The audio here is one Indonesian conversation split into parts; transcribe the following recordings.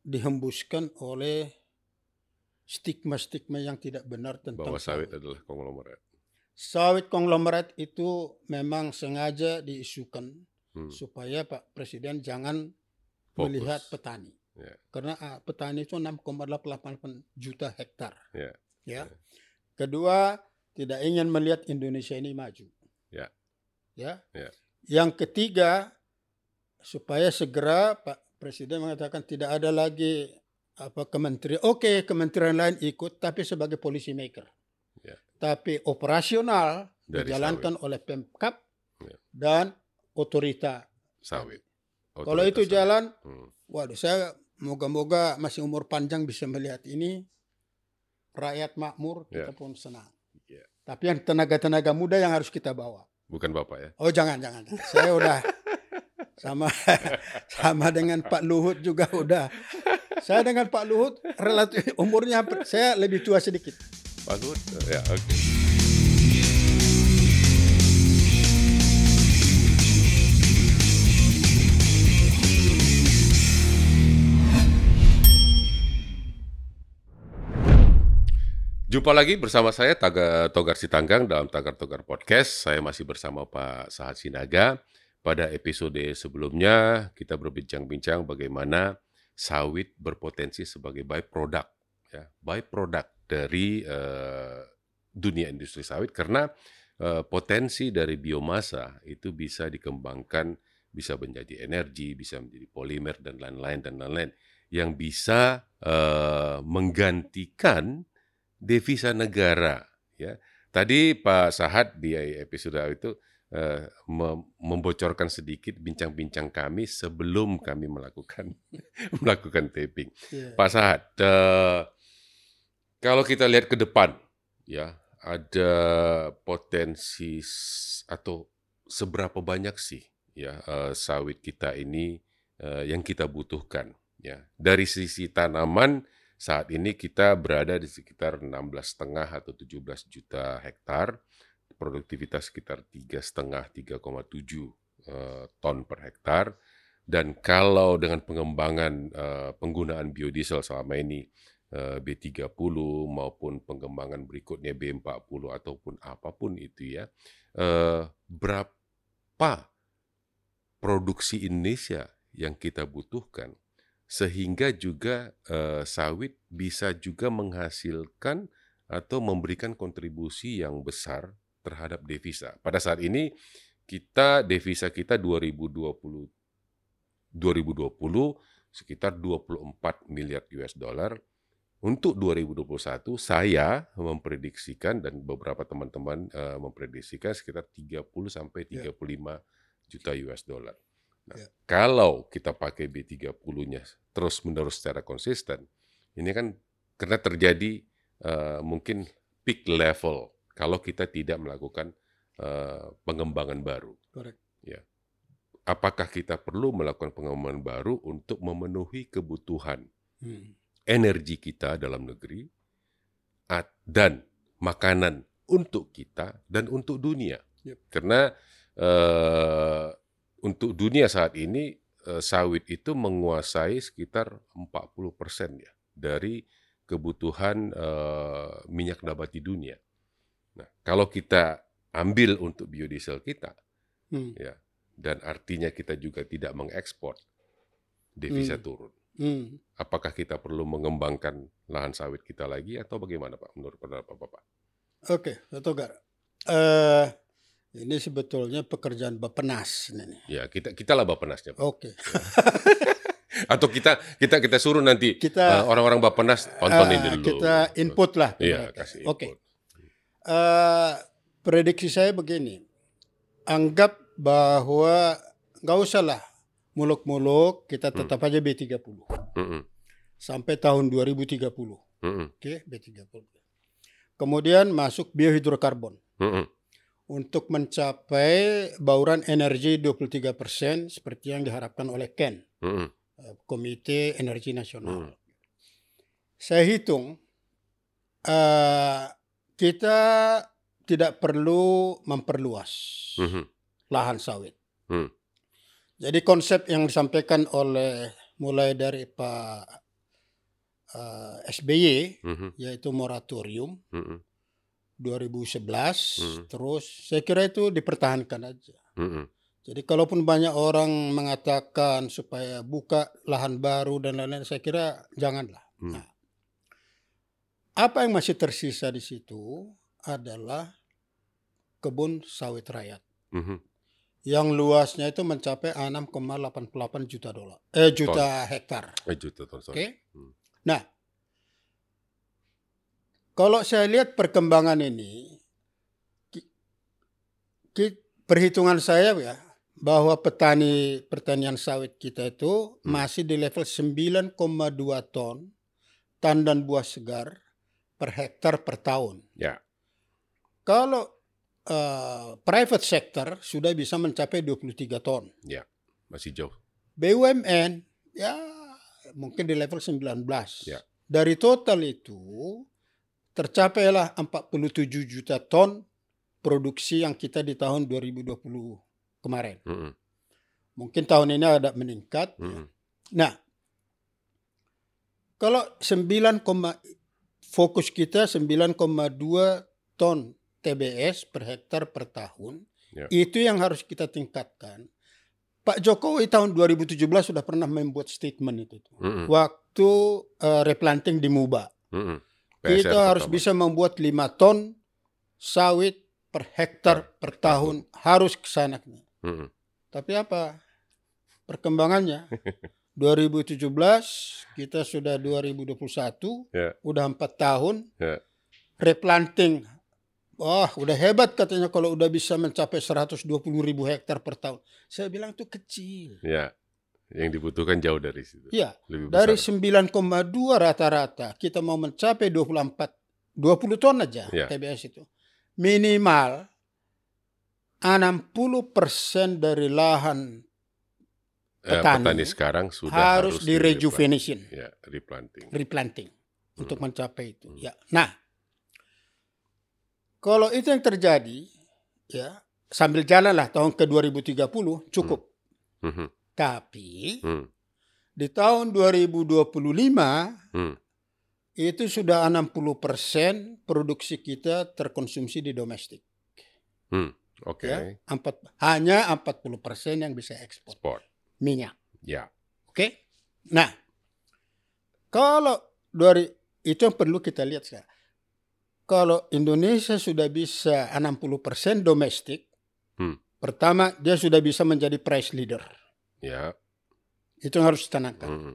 dihembuskan oleh stigma-stigma yang tidak benar tentang Bahwa sawit adalah konglomerat. Sawit konglomerat itu memang sengaja diisukan Hmm. supaya Pak Presiden jangan Fokus. melihat petani. Ya. Karena ah, petani itu 6,88 juta hektar. Ya. Ya. Kedua, tidak ingin melihat Indonesia ini maju. Ya. Ya. Ya. Yang ketiga, supaya segera Pak Presiden mengatakan tidak ada lagi apa kementerian. Oke, kementerian lain ikut tapi sebagai policy maker. Ya. Tapi operasional Dari dijalankan oleh Pemkap Ya. dan otorita. Sawit. Kalau Otoritas itu sawit. jalan, Hmm. waduh saya moga-moga masih umur panjang bisa melihat ini. Rakyat makmur, Ya. kita pun senang. Ya. Tapi yang tenaga-tenaga muda yang harus kita bawa. Bukan Bapak ya. Oh jangan, jangan. Saya udah sama sama dengan Pak Luhut juga udah. Saya dengan Pak Luhut relatif umurnya saya lebih tua sedikit. Pak Luhut. Ya, oke. Jumpa lagi bersama saya Taga Togar Sitanggang dalam Tagar Togar Podcast. Saya masih bersama Pak Sahat Sinaga. Pada episode sebelumnya kita berbincang-bincang bagaimana sawit berpotensi sebagai byproduct ya, byproduct dari eh, dunia industri sawit karena eh, potensi dari biomasa itu bisa dikembangkan bisa menjadi energi, bisa menjadi polimer dan lain-lain dan lain-lain yang bisa eh, menggantikan devisa negara ya. Tadi Pak Sahat di episode itu eh, mem- membocorkan sedikit bincang-bincang kami sebelum kami melakukan melakukan taping. Ya. Pak Sahat, eh, kalau kita lihat ke depan, ya ada potensi atau seberapa banyak sih ya eh, sawit kita ini eh, yang kita butuhkan, ya dari sisi tanaman saat ini kita berada di sekitar 16,5 atau 17 juta hektar, produktivitas sekitar tiga setengah 3,7 eh, ton per hektar. Dan kalau dengan pengembangan eh, penggunaan biodiesel selama ini eh, B30 maupun pengembangan berikutnya B40 ataupun apa pun itu ya, berapa produksi Indonesia yang kita butuhkan sehingga juga sawit bisa juga menghasilkan atau memberikan kontribusi yang besar terhadap devisa. Pada saat ini kita devisa kita 2020 2020 sekitar 24 miliar US dollar. Untuk 2021 saya memprediksikan dan beberapa teman-teman eh, memprediksikan sekitar 30 sampai Ya. 35 juta US dollar. Nah, Ya. kalau kita pakai B30-nya terus-menerus secara konsisten, ini kan karena terjadi eh, mungkin peak level kalau kita tidak melakukan eh, pengembangan baru. Correct. Apakah kita perlu melakukan pengembangan baru untuk memenuhi kebutuhan Hmm. energi kita dalam negeri at- dan makanan untuk kita dan untuk dunia. Yep. Karena eh, untuk dunia saat ini eh, sawit itu menguasai sekitar 40% ya dari kebutuhan eh, minyak nabati dunia. Nah, kalau kita ambil untuk biodiesel kita Hmm. ya dan artinya kita juga tidak mengekspor devisa Hmm. turun. Hmm. Apakah kita perlu mengembangkan lahan sawit kita lagi atau bagaimana Pak menurut pendapat Bapak? Oke, Pak Togar. Eh, ini sebetulnya pekerjaan Bapenas ini. Ya kita kita lah Bapenasnya Pak. Oke. Atau kita kita kita suruh nanti Kita eh, orang-orang Bapenas tontonin eh, dulu. kita input lah. Iya kasih. Oke. input. Eh, prediksi saya begini. Anggap bahwa nggak usah lah muluk-muluk, kita Hmm. tetap aja B30 Mm-mm, sampai tahun 2030. mm-mm, Oke, B30. Kemudian masuk biohidrokarbon mm-mm, untuk mencapai bauran energi 23% seperti yang diharapkan oleh KEN, eh, Komite Energi Nasional. Hmm. Saya hitung eh, kita tidak perlu memperluas mhm, lahan sawit. Hmm. Jadi konsep yang disampaikan oleh mulai dari Pak eh, SBY Mhm, yaitu moratorium mhm, 2011 Hmm. terus saya kira itu dipertahankan aja. mhm. Jadi kalaupun banyak orang mengatakan supaya buka lahan baru dan lain-lain saya kira janganlah. Hmm. Nah, apa yang masih tersisa di situ adalah kebun sawit rakyat Mhm. yang luasnya itu mencapai 6,88 juta dolar. Eh juta hektar. Eh, juta ton, Oke. sorry. Hmm. Nah, kalau saya lihat perkembangan ini, ki- ki- perhitungan saya ya bahwa petani pertanian sawit kita itu Hmm. masih di level 9,2 ton tandan buah segar per hektar per tahun. Ya. Kalau eh, private sector sudah bisa mencapai 23 ton. Masih jauh. BUMN ya mungkin di level 19. Ya. Dari total itu tercapailah 47 juta ton produksi yang kita di tahun 2020 kemarin. Mhm, Mungkin tahun ini ada meningkat. mhm. Nah, kalau 9, fokus kita 9,2 ton TBS per hektar per tahun, Ya. itu yang harus kita tingkatkan. Pak Jokowi tahun 2017 sudah pernah membuat statement itu. Mhm, Waktu eh, replanting di Muba, mhm. kita PSR harus pertama. bisa membuat 5 ton sawit per hektar per tahun harus ke sana. Mhm, Tapi apa? Perkembangannya 2017 kita sudah 2021, Ya. udah empat tahun. Ya. Replanting, wah udah hebat katanya kalau udah bisa mencapai 120 ribu hektar per tahun. Saya bilang itu kecil. Ya. Yang dibutuhkan jauh dari situ. Iya, Lebih dari besar. 9,2 rata-rata kita mau mencapai 24, 20 ton aja Ya. TBS itu. Minimal 60% dari lahan petani petani sekarang sudah harus, harus di rejuvenation, Ya, replanting. replanting untuk Hmm. mencapai itu. Hmm. Ya. Nah, kalau itu yang terjadi, ya sambil jalan lah tahun ke 2030 cukup. Mhm, Tapi mhm, di tahun 2025 mhm. itu sudah 60% produksi kita terkonsumsi di domestik. Oke. Ya, empat, hanya 40% yang bisa ekspor Sport. Minyak. Ya. Oke. Nah, kalau dari itu yang perlu kita lihat sekarang. Kalau Indonesia sudah bisa 60% domestik, Hmm. pertama dia sudah bisa menjadi price leader. Ya. Itu yang harus ditanamkan. Mhm,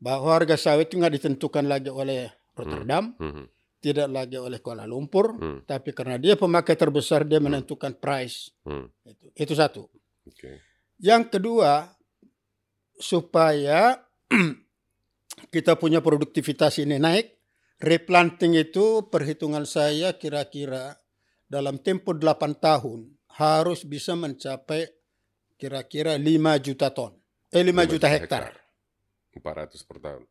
Bahwa harga sawit itu nggak ditentukan lagi oleh Rotterdam, mhm, tidak lagi oleh Kuala Lumpur, mhm, tapi karena dia pemakai terbesar dia menentukan price. mhm. Itu, itu satu. Oke. Yang kedua, supaya kita punya produktivitas ini naik, replanting itu perhitungan saya kira-kira dalam tempo 8 tahun harus bisa mencapai kira-kira 5 juta ton. Eh 5 Lima juta juta hektar. 400 per tahun.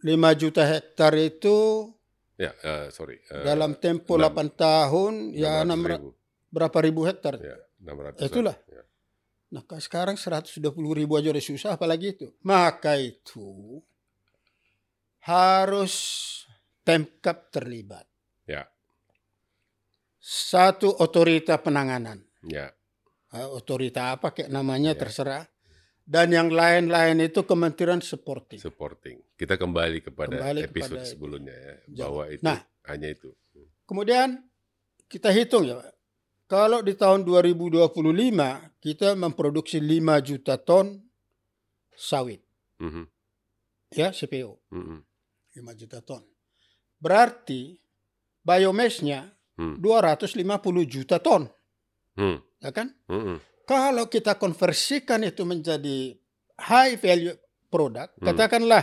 5 juta hektar itu Ya, eh, sorry. eh, dalam tempo enam- 8 tahun ya 600 enam ra- ribu. berapa ribu hektar. Ya, 600. Itulah. Ya. Nah kalau sekarang 120 ribu aja udah susah apalagi itu. Maka itu harus Pemkap terlibat. Ya. Satu otorita penanganan. Ya. Otorita apa kayak namanya Ya. terserah. Dan yang lain-lain itu kementerian supporting. Supporting. Kita kembali kepada Kembali episode kepada- sebelumnya ya, bahwa itu Nah. hanya itu. Kemudian kita hitung ya. Pak. Kalau di tahun 2025 kita memproduksi 5 juta ton sawit. Mhm, Ya CPO. mhm, 5 juta ton. Berarti biomasnya Hmm. 250 juta ton, mhm, ya kan? mhm, Kalau kita konversikan itu menjadi high value product, Hmm. katakanlah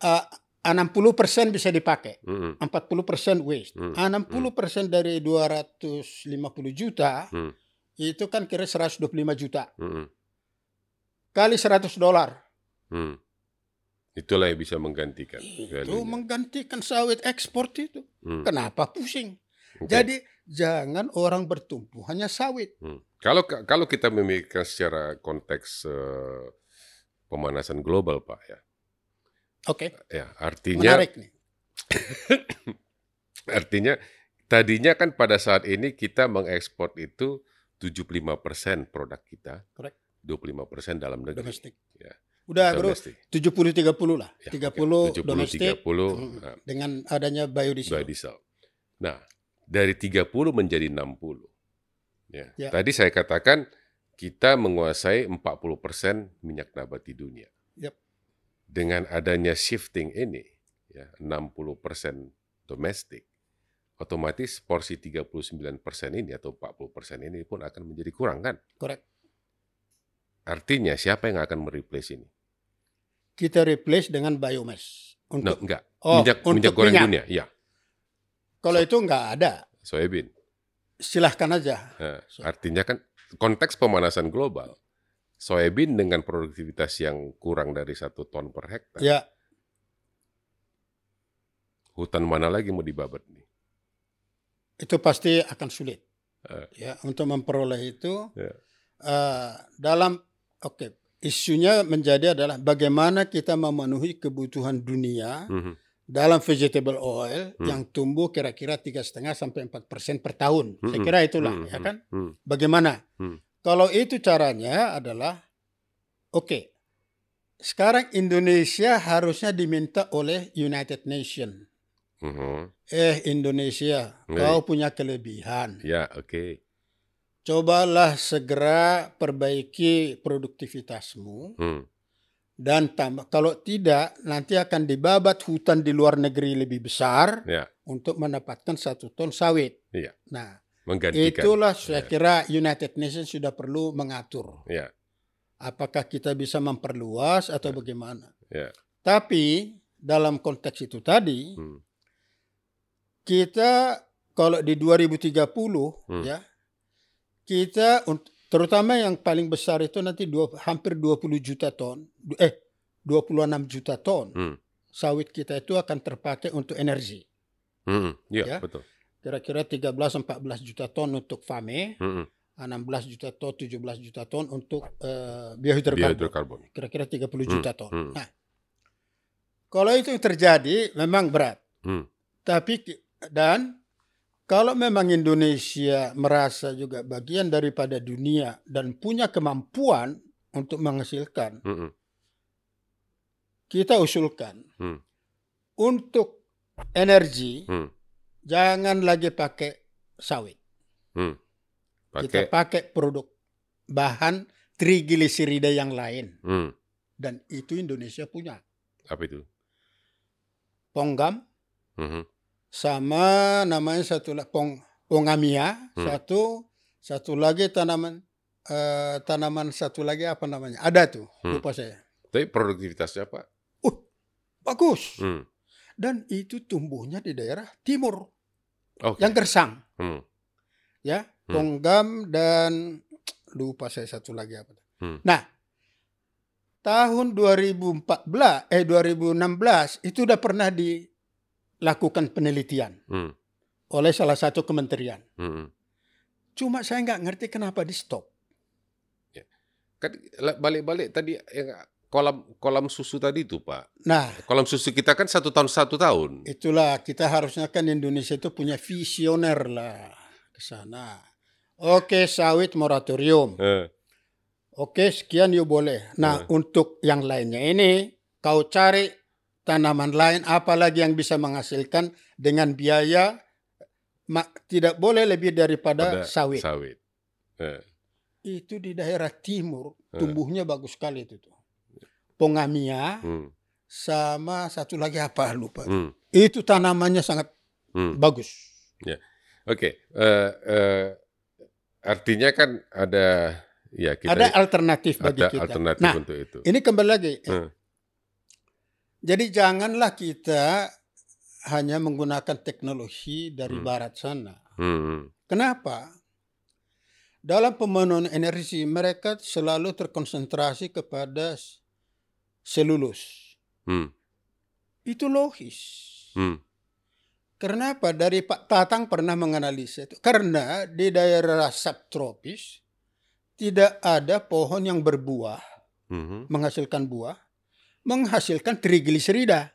uh, 60% bisa dipakai, mhm, 40% waste. Hmm. 60% dari 250 juta Hmm. itu kan kira 125 juta mhm, kali 100 dolar. mhm. Itulah yang bisa menggantikan. Itu value-nya. menggantikan sawit ekspor itu. Hmm, Kenapa pusing? oke. Jadi jangan orang bertumpu hanya sawit. Hmm. Kalau kalau kita memikirkan secara konteks eh, pemanasan global, Pak ya, Oke, Ya, artinya menarik nih. artinya tadinya kan pada saat ini kita mengekspor itu 75% produk kita, Correct. 25% dalam negeri. Domestik. Ya. Udah bro, Domestik. 70-30 lah. Ya, 30 oke. 70 domestik 30 hmm, nah, dengan adanya biodiesel. biodiesel. Nah, dari 30 menjadi 60. Ya. Ya. Tadi saya katakan kita menguasai 40% minyak nabati dunia. Yap. Dengan adanya shifting ini, ya, 60% domestik, otomatis porsi 39% ini atau 40% ini pun akan menjadi kurang kan? Correct. Artinya siapa yang akan mereplace ini? Kita replace dengan biomass. No, Untuk enggak. Oh, minyak, untuk minyak goreng minyak. dunia, ya. kalau itu nggak ada, Soybean. silahkan aja. Nah, artinya kan konteks pemanasan global, soybean dengan produktivitas yang kurang dari satu ton per hektar, Ya, hutan mana lagi mau dibabat nih? itu pasti akan sulit. Eh. Ya, untuk memperoleh itu Ya. eh, dalam oke isunya menjadi adalah bagaimana kita memenuhi kebutuhan dunia Mhm. dalam vegetable oil Hmm. yang tumbuh kira-kira tiga setengah sampai empat persen per tahun. Saya Mhm. kira itulah, Mhm. ya kan? Mhm. Bagaimana? Hmm. Kalau itu caranya adalah, oke, sekarang Indonesia harusnya diminta oleh United Nation. Mhm. Eh Indonesia, Baik. kau punya kelebihan. Ya, oke. Cobalah segera perbaiki produktivitasmu Hmm. dan tambah. Kalau tidak, nanti akan dibabat hutan di luar negeri lebih besar Ya, untuk mendapatkan satu ton sawit. Iya. Nah, menggantikan. itulah saya Ya. kira United Nations sudah perlu mengatur. Ya, Apakah kita bisa memperluas atau bagaimana? ya. Tapi dalam konteks itu tadi, Hmm. kita kalau di 2030 Hmm. ya, kita terutama yang paling besar itu nanti dua, hampir 20 juta ton, eh 26 juta ton Hmm. sawit kita itu akan terpakai untuk energi. Hmm. Ya, Ya. betul. Kira-kira 13-14 juta ton untuk FAME, Hmm. 16 juta ton, 17 juta ton untuk eh, biohidrokarbon. Kira-kira 30 Hmm, juta ton. hmm. Nah, kalau itu terjadi memang berat. Hmm. Tapi dan kalau memang Indonesia merasa juga bagian daripada dunia dan punya kemampuan untuk menghasilkan, Hmm. kita usulkan Hmm. untuk energi Hmm. Jangan lagi pakai sawit. Hmm. Kita Pakai. pakai produk bahan trigliserida yang lain Hmm. dan itu Indonesia punya. Apa itu? Ponggam Hmm. sama namanya satu lagi pong pongamia Hmm. satu satu lagi tanaman eh, tanaman satu lagi apa namanya ada tuh Hmm. lupa saya Tapi produktivitasnya apa? bagus Hmm. Dan itu tumbuhnya di daerah timur Oke. yang gersang Hmm. ya Hmm. ponggam dan lupa saya satu lagi apa Hmm. nah tahun 2014 eh 2016 itu udah pernah dilakukan penelitian Hmm. oleh salah satu kementerian Hmm. cuma saya nggak ngerti kenapa di stop Kan la- balik-balik tadi yang kolam kolam susu tadi itu Pak. nah Kolam susu kita kan satu tahun satu tahun. Itulah kita harusnya kan Indonesia itu punya visioner lah ke sana. Oke sawit moratorium. Eh. Oke sekian yuk boleh. Nah Hmm. untuk yang lainnya ini kau cari tanaman lain apalagi yang bisa menghasilkan dengan biaya tidak boleh lebih daripada pada sawit. Sawit. Eh. Itu di daerah timur Hmm. tumbuhnya bagus sekali itu tuh. Pongamia Hmm. sama satu lagi apa lupa. Hmm. Itu tanamannya sangat Hmm. bagus. Oke. Eh, eh, artinya kan ada ya kita Ada alternatif bagi ada kita. alternatif Nah, untuk itu. ini kembali lagi. Hmm. Jadi janganlah kita hanya menggunakan teknologi dari Hmm. barat sana. Hmm. Kenapa? Dalam pemenuhan energi mereka selalu terkonsentrasi kepada selulus. Hmm. Itu logis. Hmm. Kenapa? Dari Pak Tatang pernah menganalisa itu. Karena di daerah subtropis tidak ada pohon yang berbuah, Hmm. menghasilkan buah, menghasilkan trigliserida,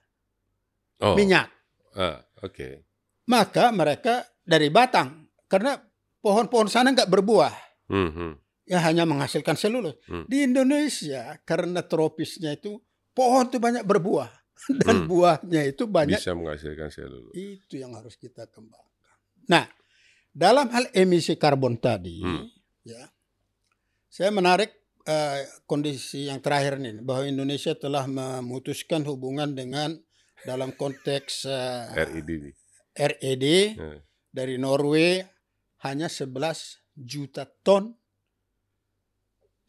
Oh, minyak. ah, oke. Maka mereka dari batang karena pohon-pohon sana nggak berbuah, Hmm, hmm, ya hanya menghasilkan selulus. Hmm. Di Indonesia karena tropisnya itu pohon itu banyak berbuah dan Hmm. buahnya itu banyak Bisa menghasilkan selulus. Itu yang harus kita kembangkan. Nah, dalam hal emisi karbon tadi, Hmm. ya, saya menarik eh, kondisi yang terakhir ini bahwa Indonesia telah memutuskan hubungan dengan dalam konteks eh, RID nih. RED Eh, dari Norway hanya 11 juta ton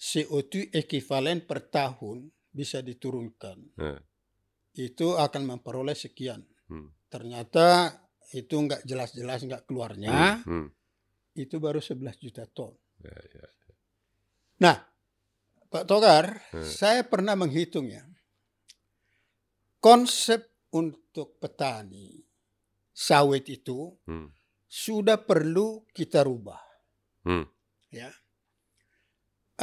CO2 ekivalen per tahun bisa diturunkan. eh, Itu akan memperoleh sekian. hmm, Ternyata itu nggak jelas-jelas nggak keluarnya. hmm, hmm. itu baru 11 juta ton. Ya, ya. Nah, Pak Togar, Hmm. saya pernah menghitung ya. Konsep untuk petani sawit itu Hmm, sudah perlu kita rubah. hmm, Ya.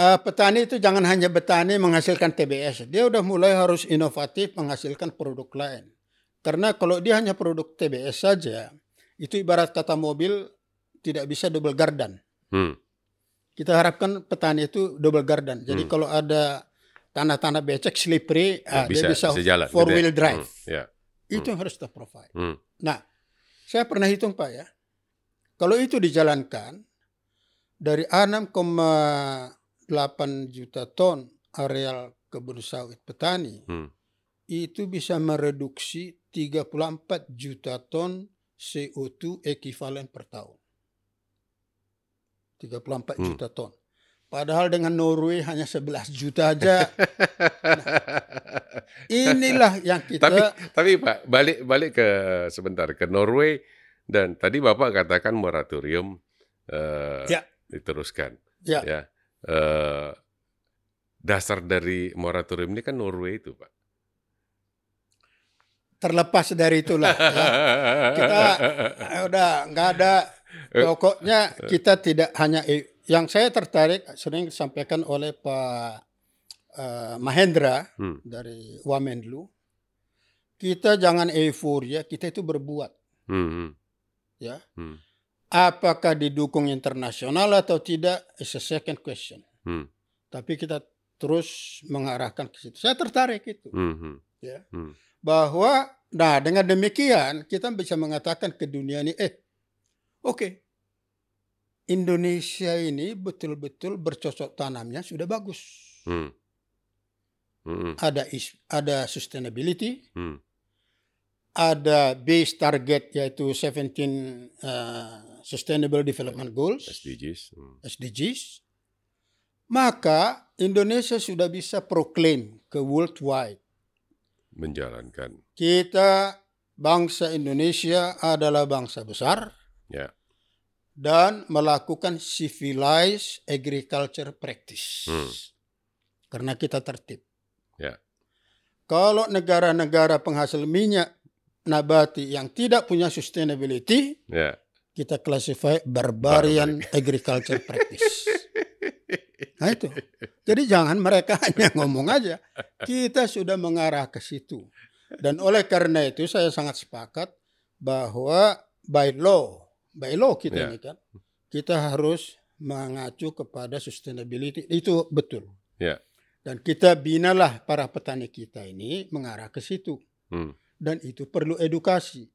Eh, petani itu jangan hanya petani menghasilkan TBS. Dia udah mulai harus inovatif menghasilkan produk lain. Karena kalau dia hanya produk TBS saja, itu ibarat kata mobil tidak bisa double gardan. hmm, kita harapkan petani itu double garden. Jadi Hmm. kalau ada tanah-tanah becek slippery, ah, dia bisa sejalan, four gitu ya. wheel drive. Hmm, ya. Itu yang harus kita provide. Hmm, Nah, saya pernah hitung Pak ya. Kalau itu dijalankan dari 6,8 juta ton areal kebun sawit petani hmm, itu bisa mereduksi 34 juta ton CO2 ekivalen per tahun. 34 Hmm. juta ton. Padahal dengan Norway hanya 11 juta aja. Inilah yang kita tapi tapi Pak balik balik ke sebentar ke Norway dan tadi Bapak katakan moratorium eh, Ya. diteruskan. Ya. Ya. Eh, dasar dari moratorium ini kan Norway itu Pak. terlepas dari itulah. ya. Kita eh, udah nggak ada. Pokoknya kita tidak hanya yang saya tertarik sering disampaikan oleh Pak eh, Mahendra Hmm. dari Wamenlu. Kita jangan euforia, kita itu berbuat. Hmm, hmm, Ya. hmm, Apakah didukung internasional atau tidak is a second question. hmm, Tapi kita terus mengarahkan ke situ. Saya tertarik itu. hmm, hmm, Ya. hmm. Bahwa, nah dengan demikian kita bisa mengatakan ke dunia ini, eh, oke, Indonesia ini betul-betul bercocok tanamnya sudah bagus. Hmm. Hmm, Ada is, ada sustainability, hmm, ada base target yaitu 17 uh, Sustainable Development Goals. SDGs. Hmm. SDGs, maka Indonesia sudah bisa proklaim ke worldwide. Menjalankan. Kita bangsa Indonesia adalah bangsa besar Ya. dan melakukan civilized agriculture practice. Hmm. Karena kita tertib. Ya. Kalau negara-negara penghasil minyak nabati yang tidak punya sustainability, Ya. kita classify barbarian agriculture practice. Nah itu. Jadi jangan mereka hanya ngomong aja. Kita sudah mengarah ke situ. Dan oleh karena itu saya sangat sepakat bahwa by law, by law kita Ya. ini kan, kita harus mengacu kepada sustainability. Itu betul. Ya. Dan kita binalah para petani kita ini mengarah ke situ. Hmm. Dan itu perlu edukasi.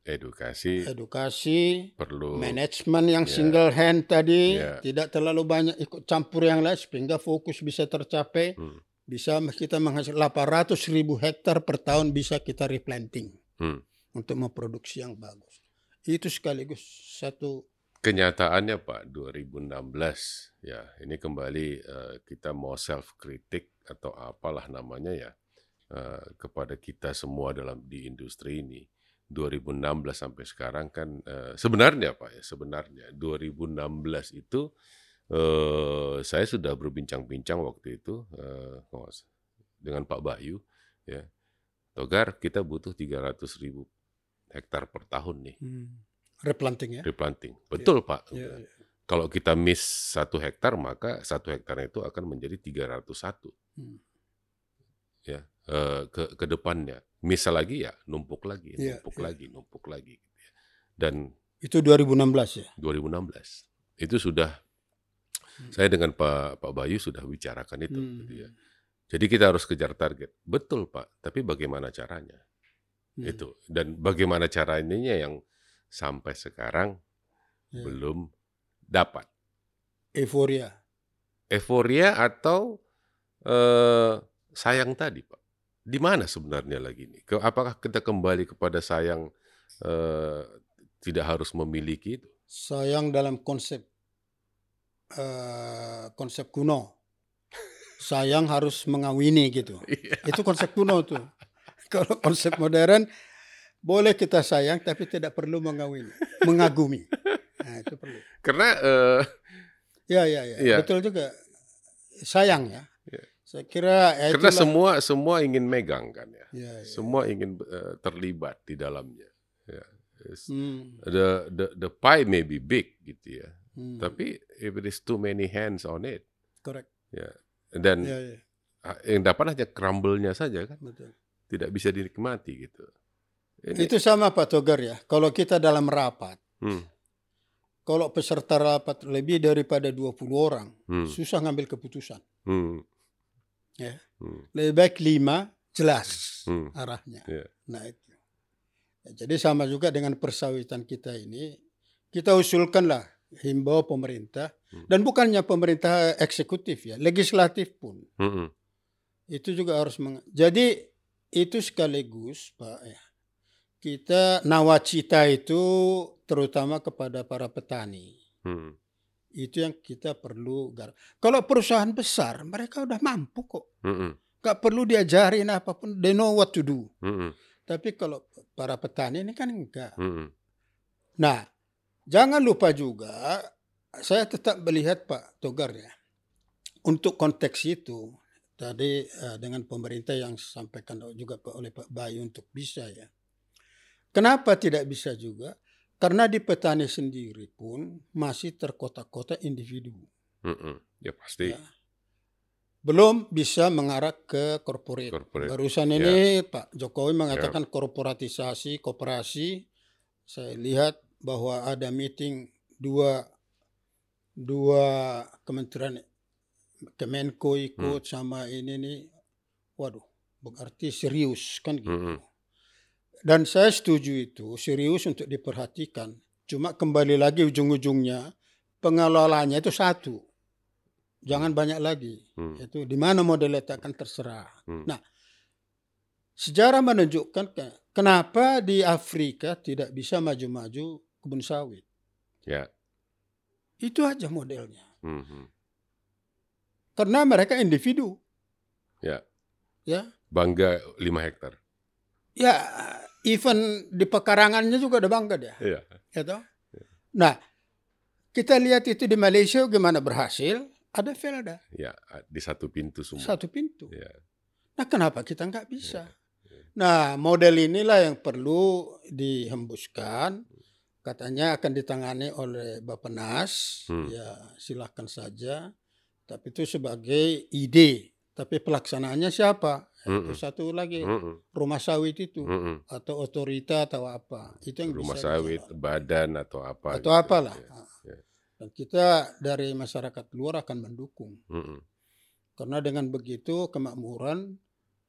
Edukasi Edukasi, perlu. manajemen yang Ya. single hand tadi Ya. tidak terlalu banyak ikut campur yang lain sehingga fokus bisa tercapai Hmm. bisa kita menghasilkan 800 ribu hektar per tahun bisa kita replanting Hmm. untuk memproduksi yang bagus itu sekaligus satu Kenyataannya Pak 2016 ya ini kembali eh, kita mau self kritik atau apalah namanya ya eh, kepada kita semua dalam di industri ini 2016 sampai sekarang kan eh, sebenarnya Pak ya sebenarnya 2016 itu eh, saya sudah berbincang-bincang waktu itu salah, dengan Pak Bayu ya Togar kita butuh 300 ribu hektar per tahun nih replanting ya replanting. Betul Pak. Ya, Udah. Kalau kita miss satu hektar maka satu hektar itu akan menjadi 301. Hmm. Ya, eh, ke ke depannya. Misal lagi ya numpuk lagi, Iya, numpuk iya. lagi, numpuk lagi. gitu ya. Dan Itu 2016 ya. 2016 itu sudah Hmm. saya dengan Pak Pak Bayu sudah bicarakan itu. Hmm. gitu ya. Jadi kita harus kejar target. Betul Pak, tapi bagaimana caranya? Hmm. Itu dan bagaimana caranya yang sampai sekarang Ya. belum dapat. Euforia. Euforia atau eh, sayang tadi Pak? Di mana sebenarnya lagi ini? Ke- Apakah kita kembali kepada sayang eh, tidak harus memiliki itu? Sayang dalam konsep eh, konsep kuno. Sayang harus mengawini gitu. Itu konsep kuno tuh. Kalau konsep modern boleh kita sayang tapi tidak perlu mengawini, mengagumi. Nah, itu perlu. Karena eh, Ya, ya, ya. Iya. Betul juga. Sayang ya. Saya kira ya karena semua semua ingin megang kan ya. Ya, ya. Semua ingin eh, terlibat di dalamnya. Ya. Hmm, The the the pie may be big gitu ya. hmm, Tapi if it is too many hands on it, correct. dan Ya, ya, yang dapat hanya crumble-nya saja kan, betul. tidak bisa dinikmati gitu. Ini, Itu sama Pak Togar ya. Kalau kita dalam rapat, hmm, kalau peserta rapat lebih daripada 20 orang, hmm, susah ngambil keputusan. hmm, Ya. hmm, Lebih baik lima, jelas hmm, arahnya. Iya. Nah itu. Ya, jadi sama juga dengan persawitan kita ini, kita usulkanlah himbau pemerintah Hmm. dan bukannya pemerintah eksekutif ya, legislatif pun hmm, itu juga harus meng- jadi itu sekaligus Pak ya. Kita nawacita itu terutama kepada para petani. hmm, Itu yang kita perlu gar- Kalau perusahaan besar mereka udah mampu kok. hmm, hmm, Gak perlu diajarin apa pun, they know what to do. hmm, hmm, Tapi kalau para petani ini kan enggak. hmm, hmm. Nah, jangan lupa juga saya tetap melihat Pak Togar ya. Untuk konteks itu tadi eh, dengan pemerintah yang disampaikan juga oleh Pak Bayu untuk bisa ya. Kenapa tidak bisa juga? Karena di petani sendiri pun masih terkotak-kotak individu. hmm, hmm. Ya pasti. Ya. Belum bisa mengarah ke. Corporate. Barusan ini Pak Jokowi mengatakan korporatisasi, koperasi. Saya lihat bahwa ada meeting dua dua kementerian Kemenko ikut sama ini nih. Waduh, berarti serius kan gitu. Hmm, hmm. Dan saya setuju itu, serius untuk diperhatikan. Cuma kembali lagi ujung-ujungnya pengelolanya itu satu. Jangan banyak lagi. Hmm, Itu di mana mau diletakkan terserah. hmm. Nah, Sejarah menunjukkan ke- kenapa di Afrika tidak bisa maju-maju kebun sawit. Ya. Itu aja modelnya. hmm, hmm. Karena mereka individu. Ya. Ya. Bangga 5 hektar. Ya, even di pekarangannya juga ada bangga dia. Iya. Ya toh? Nah, kita lihat itu di Malaysia gimana berhasil, ada Velda, Ya, di satu pintu semua. satu pintu. Ya. Nah, kenapa kita nggak bisa? Nah, model inilah yang perlu dihembuskan. Katanya akan ditangani oleh Bapenas. Hmm. Ya, silahkan saja. Tapi itu sebagai ide. Tapi pelaksanaannya siapa? Mm-mm. Itu satu lagi Mm-mm. rumah sawit itu Mm-mm. atau otorita atau apa. Itu yang Rumah bisa sawit, badan atau apa. atau gitu. apalah. Ya. ya. Dan kita dari masyarakat luar akan mendukung. Mm-mm. Karena dengan begitu kemakmuran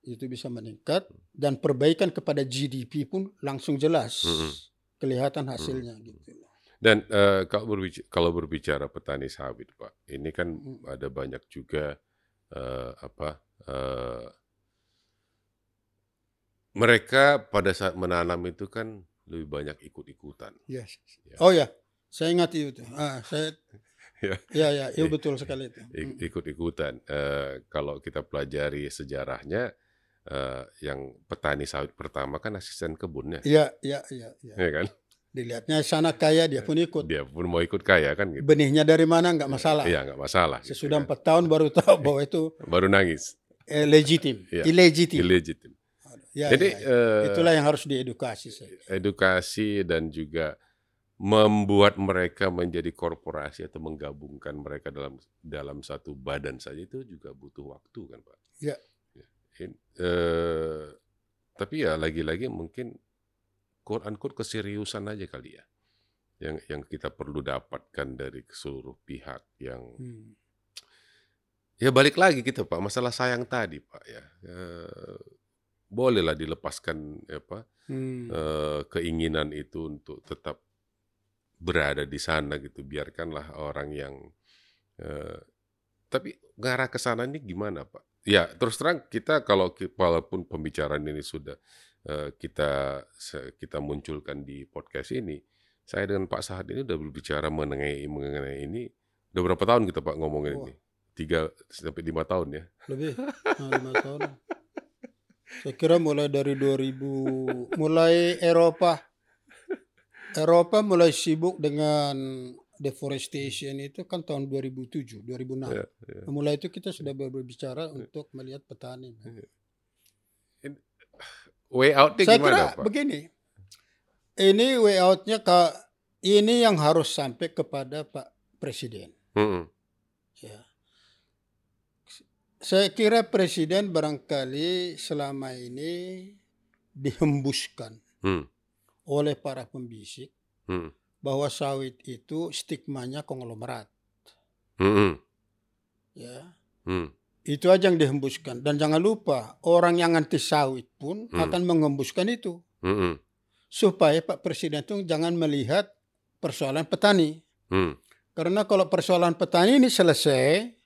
itu bisa meningkat dan perbaikan kepada GDP pun langsung jelas Mm-mm. kelihatan hasilnya gitu. Dan eh, kalau berbicara, kalau berbicara petani sawit, Pak, ini kan Mm. ada banyak juga eh, apa eh, mereka pada saat menanam itu kan lebih banyak ikut-ikutan. Yes. Ya. Oh ya, saya ingat itu. Ah, saya Ya. ya ya, itu betul sekali itu. Ik- Mm. ikut-ikutan. Eh, kalau kita pelajari sejarahnya, eh, yang petani sawit pertama kan asisten kebunnya, Iya, iya, iya, iya. ya kan? Dilihatnya sana kaya dia pun ikut. Dia pun mau ikut kaya kan gitu. Benihnya dari mana nggak masalah. Iya nggak masalah. gitu Sesudah kan. empat tahun baru tahu bahwa itu baru nangis, eh, legitim, Iya. illegitim. illegitim. Ya, Jadi ya, ya. eh, itulah yang harus diedukasi saya. edukasi dan juga membuat mereka menjadi korporasi atau menggabungkan mereka dalam dalam satu badan saja itu juga butuh waktu kan pak. Ya. Ya. In- eh, tapi ya lagi-lagi mungkin quote unquote keseriusan aja kali ya yang yang kita perlu dapatkan dari seluruh pihak yang Hmm. ya balik lagi gitu pak masalah sayang tadi pak ya Eh, bolehlah dilepaskan apa Hmm. eh, keinginan itu untuk tetap berada di sana gitu biarkanlah orang yang eh, tapi ngarah ke sana ini gimana pak ya terus terang kita kalau walaupun pembicaraan ini sudah eh, kita kita munculkan di podcast ini saya dengan Pak Sahad ini udah berbicara mengenai mengenai ini udah berapa tahun kita pak ngomongin Wah. ini tiga sampai lima tahun ya Lebih. Nah, lima tahun. Saya kira mulai dari 2000, mulai Eropa. Eropa mulai sibuk dengan deforestation itu kan tahun 2007, 2006. Ya, ya. Mulai itu kita sudah berbicara untuk melihat petani. way outnya Saya gimana kira pak begini. Ini way out-nya ke ini yang harus sampai kepada Pak Presiden. Mm-mm. Ya. Saya kira Presiden barangkali selama ini dihembuskan Hmm. oleh para pembisik Hmm. bahwa sawit itu stigmanya konglomerat. Mm-mm. Ya. Hmm. Itu aja yang dihembuskan. Dan jangan lupa, orang yang anti sawit pun Hmm. akan mengembuskan itu. Mm-mm. Supaya Pak Presiden itu jangan melihat persoalan petani. Hmm. Karena kalau persoalan petani ini selesai,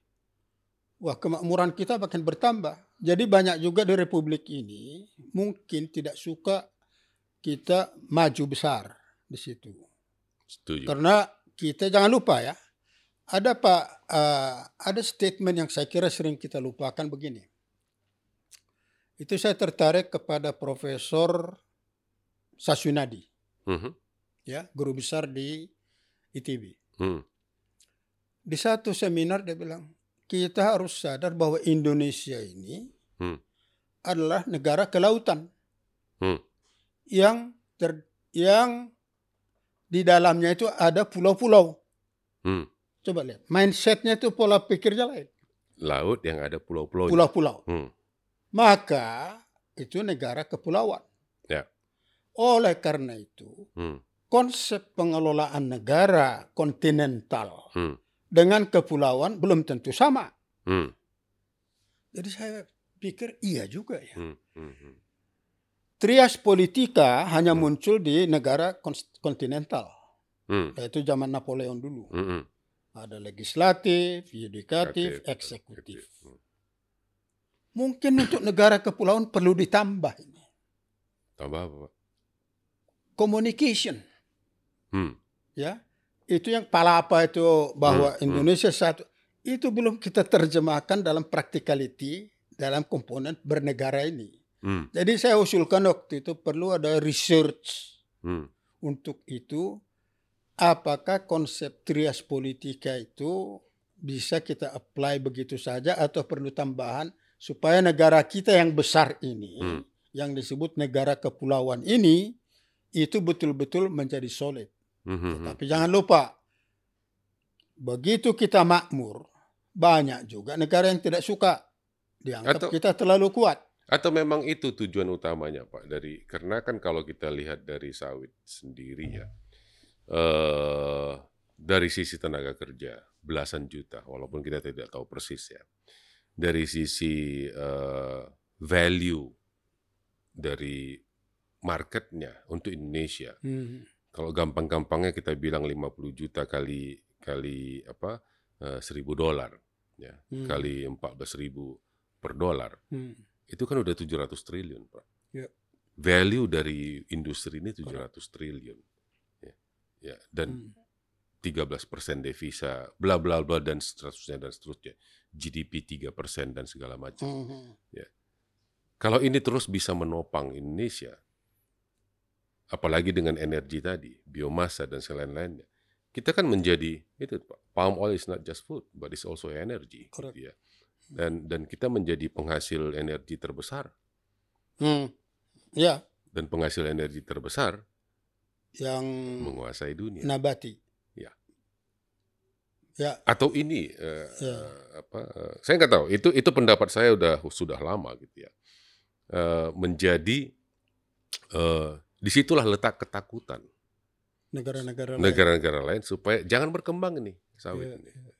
wah kemakmuran kita makin bertambah. Jadi banyak juga di Republik ini mungkin tidak suka kita maju besar di situ. Setuju. Karena kita jangan lupa ya, ada pak eh, ada statement yang saya kira sering kita lupakan begini. Itu saya tertarik kepada Profesor Sasunadi, Mhm. ya guru besar di ITB. Hmm. Di satu seminar dia bilang kita harus sadar bahwa Indonesia ini Hmm. adalah negara kelautan Hmm. yang ter, yang di dalamnya itu ada pulau-pulau. Hmm. Coba lihat, mindsetnya itu pola pikirnya lain. Laut yang ada pulau-pulau. Pulau-pulau. Hmm. Maka itu negara kepulauan. Ya. Oleh karena itu, Hmm. konsep pengelolaan negara kontinental Hmm. Dengan kepulauan belum tentu sama. Hmm. Jadi saya pikir iya juga ya. Hmm. Hmm. Hmm. Trias politika hanya Hmm. muncul di negara kontinental, Hmm. yaitu zaman Napoleon dulu. Hmm. Hmm. Ada legislatif, yudikatif, Kreatif, eksekutif. Hmm. Mungkin untuk negara kepulauan perlu ditambah ini. Tambah apa? Communication, Hmm. ya. Itu yang palapa itu bahwa Hmm, hmm. Indonesia satu itu belum kita terjemahkan dalam practicality dalam komponen bernegara ini. Hmm. Jadi saya usulkan waktu itu perlu ada research Hmm. untuk itu apakah konsep trias politika itu bisa kita apply begitu saja atau perlu tambahan supaya negara kita yang besar ini Hmm. yang disebut negara kepulauan ini itu betul-betul menjadi solid. Hmm. Hmm. Hmm. Tapi jangan lupa begitu kita makmur banyak juga negara yang tidak suka dianggap Atau- kita terlalu kuat. Atau memang itu tujuan utamanya Pak dari karena kan kalau kita lihat dari sawit sendiri ya eh dari sisi tenaga kerja belasan juta walaupun kita tidak tahu persis ya dari sisi eh, value dari marketnya untuk Indonesia Hmm. Kalau gampang-gampangnya kita bilang 50 juta kali kali apa eh, 1000 dolar ya Hmm. kali 14 ribu per dolar Hmm. itu kan udah 700 triliun, Pak. Ya. Value dari industri ini 700 triliun. Ya. Ya, dan Hmm. 13% devisa, bla bla bla dan seterusnya dan seterusnya. GDP 3% dan segala macam. Hmm. Kalau ini terus bisa menopang Indonesia, apalagi dengan energi tadi, biomasa dan selain-lainnya, kita kan menjadi itu Pak. Palm oil is not just food, but it's also energy. Correct. gitu ya. Dan dan kita menjadi penghasil energi terbesar Hmm. Ya, dan penghasil energi terbesar yang menguasai dunia. nabati. Ya. Ya, Atau ini eh, Ya. eh, apa? eh, saya nggak tahu. Itu itu pendapat saya udah sudah lama gitu ya. eh, menjadi eh, di situlah letak ketakutan negara-negara lain. negara-negara lain supaya jangan berkembang ini sawit Iya, ini. iya.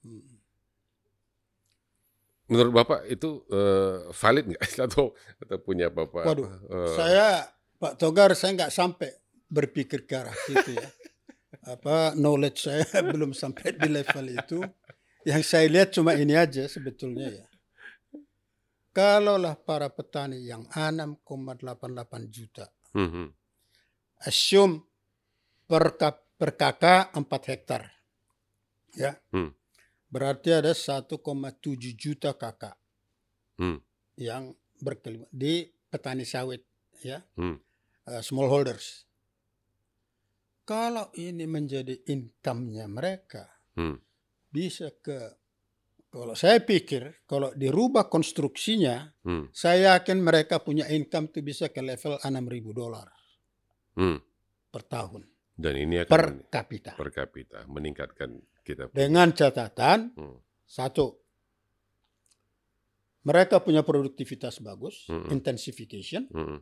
Hmm. Menurut Bapak itu eh, valid nggak atau atau punya Bapak? Waduh, eh, Saya Pak Togar saya nggak sampai berpikir ke arah situ ya. Apa knowledge saya belum sampai di level itu. Yang saya lihat cuma ini aja sebetulnya ya. Kalaulah para petani yang 6,88 juta, mhm, assume per, kakak 4 hektar. Ya. Hmm. Berarti ada 1,7 juta kakak hmm, yang berkelima di petani sawit ya. hmm, uh, smallholders. Kalau ini menjadi income-nya mereka, hmm, bisa ke kalau saya pikir kalau dirubah konstruksinya, hmm, saya yakin mereka punya income itu bisa ke level 6.000 dolar hmm. per tahun Dan ini akan per kapita. per kapita meningkatkan kita. Dengan catatan Hmm, satu, mereka punya produktivitas bagus, Mm-mm. intensification. hmm,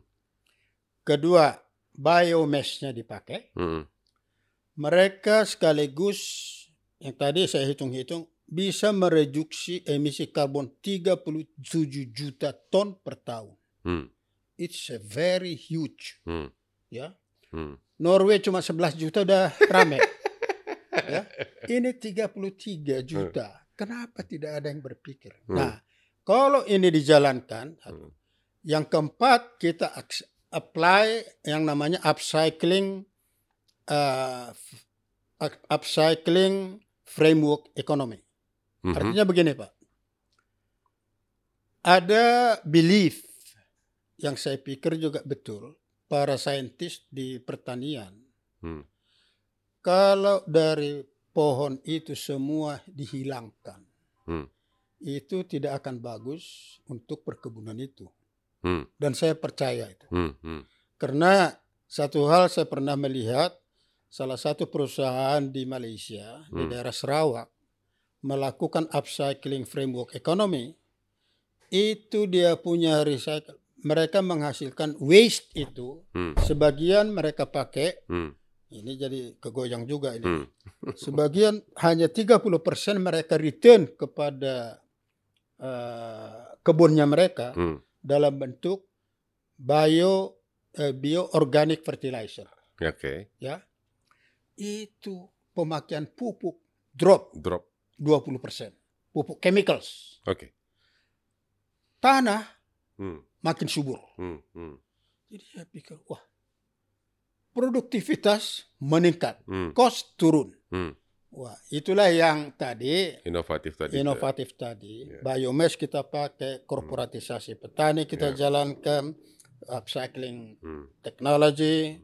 Kedua, biomass-nya dipakai. hmm, mereka sekaligus yang tadi saya hitung-hitung bisa mereduksi emisi karbon 37 juta ton per tahun. hmm, It's a very huge. hmm, Ya, hmm. Norway cuma 11 juta udah rame. ya. Ini 33 juta. Kenapa tidak ada yang berpikir? Hmm. Nah, kalau ini dijalankan, Hmm. yang keempat kita apply yang namanya upcycling uh, upcycling framework economy. Mhm, Artinya begini, Pak. Ada belief yang saya pikir juga betul para saintis di pertanian. hmm, Kalau dari pohon itu semua dihilangkan, Hmm. itu tidak akan bagus untuk perkebunan itu. hmm, Dan saya percaya itu. hmm, hmm, Karena satu hal saya pernah melihat salah satu perusahaan di Malaysia di Hmm. daerah Sarawak melakukan upcycling framework economy itu dia punya recycle mereka menghasilkan waste itu hmm, sebagian mereka pakai. Hmm, ini jadi kegoyang juga ini. Hmm. sebagian hanya 30% mereka return kepada eh, kebunnya mereka hmm. dalam bentuk bio eh, bio organic fertilizer. Oke, ya. Itu pemakaian pupuk drop. Drop. 20% pupuk chemicals Oke. tanah Hmm, makin subur hmm, hmm, jadi saya pikir wah produktivitas meningkat hmm, cost turun hmm. wah itulah yang tadi Inovatif tadi. inovatif tadi Ya. biomass kita pakai korporatisasi petani kita Ya. jalankan upcycling Hmm, technology,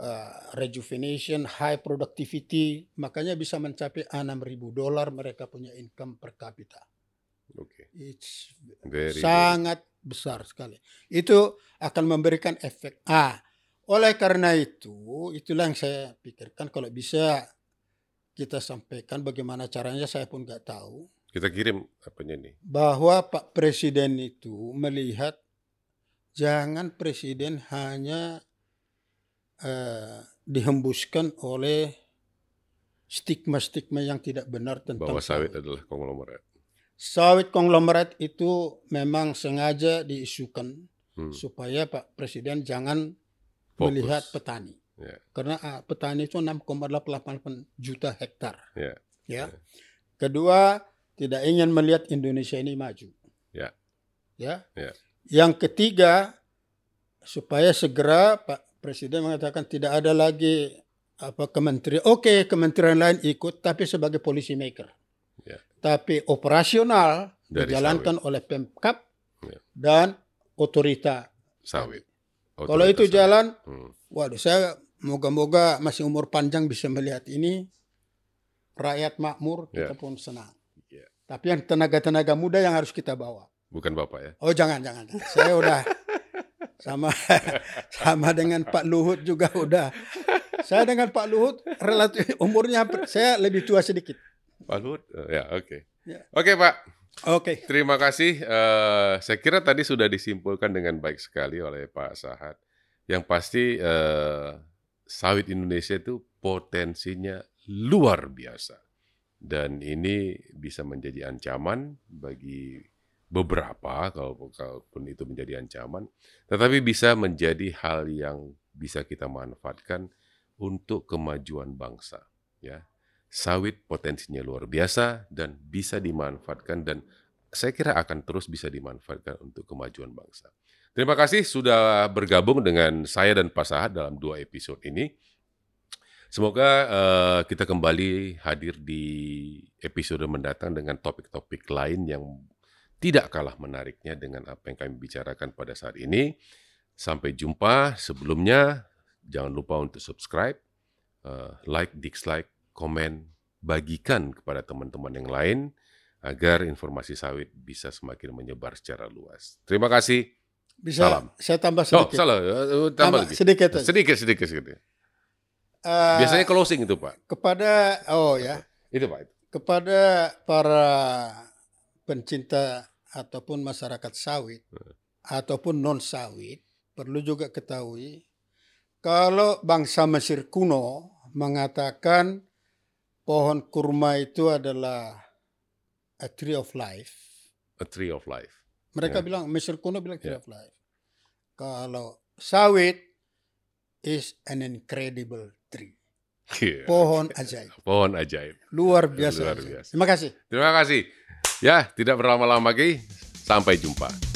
uh, rejuvenation, high productivity, makanya bisa mencapai 6.000 dolar mereka punya income per kapita. Oke. It's Very. sangat besar sekali. Itu akan memberikan efek. Ah, oleh karena itu, itulah yang saya pikirkan kalau bisa kita sampaikan bagaimana caranya saya pun nggak tahu Kita kirim apanya nih? bahwa Pak Presiden itu melihat jangan Presiden hanya eh, dihembuskan oleh stigma-stigma yang tidak benar tentang Bahwa sawit adalah konglomerat. Sawit konglomerat itu memang sengaja diisukan Hmm, supaya Pak Presiden jangan fokus. melihat petani. Ya. Karena ah, petani itu 6,88 juta hektar. Ya. Ya. Kedua, tidak ingin melihat Indonesia ini maju. Ya. Ya. Ya. Yang ketiga, supaya segera Pak Presiden mengatakan tidak ada lagi apa kementerian. Oke, kementerian lain ikut tapi sebagai policy maker. Ya. Tapi operasional Dari dijalankan oleh Pemkap Ya. dan otorita. Sawit. Kalau itu Otoritas jalan, sawit. Hmm, waduh saya moga-moga masih umur panjang bisa melihat ini. Rakyat makmur, kita Ya. pun senang. Ya. Tapi yang tenaga-tenaga muda yang harus kita bawa. Bukan Bapak ya? Oh jangan jangan. Saya udah sama sama dengan Pak Luhut juga udah. Saya dengan Pak Luhut relatif umurnya saya lebih tua sedikit. Pak Luhut? Eh, Ya, oke. Ya. Oke, Pak. Oke. Terima kasih. Eh, saya kira tadi sudah disimpulkan dengan baik sekali oleh Pak Sahat. Yang pasti eh, sawit Indonesia itu potensinya luar biasa. Dan ini bisa menjadi ancaman bagi beberapa, kalau kalaupun itu menjadi ancaman, tetapi bisa menjadi hal yang bisa kita manfaatkan untuk kemajuan bangsa. Ya, sawit potensinya luar biasa dan bisa dimanfaatkan dan saya kira akan terus bisa dimanfaatkan untuk kemajuan bangsa. Terima kasih sudah bergabung dengan saya dan Pak Sahat dalam dua episode ini. Semoga uh, kita kembali hadir di episode mendatang dengan topik-topik lain yang tidak kalah menariknya dengan apa yang kami bicarakan pada saat ini. Sampai jumpa. Sebelumnya, jangan lupa untuk subscribe, uh, like, dislike, komen, bagikan kepada teman-teman yang lain agar informasi sawit bisa semakin menyebar secara luas. Terima kasih. Bisa Salam. saya tambah Oh, sedikit. salah. Uh, Tambah, Tambah lagi. sedikit aja. Sedikit, sedikit, sedikit. Eh, Biasanya closing itu, Pak. kepada oh ya, Itu, Pak. kepada para pencinta ataupun masyarakat sawit ataupun non sawit perlu juga ketahui kalau bangsa Mesir kuno mengatakan pohon kurma itu adalah a tree of life. A tree of life. Mereka Ya. bilang Mesir kuno bilang tree Ya. of life. Kalau sawit is an incredible tree. Pohon ajaib. Pohon ajaib. Luar biasa. Luar biasa. Terima kasih. Terima kasih. Ya, tidak berlama-lama lagi. Sampai jumpa.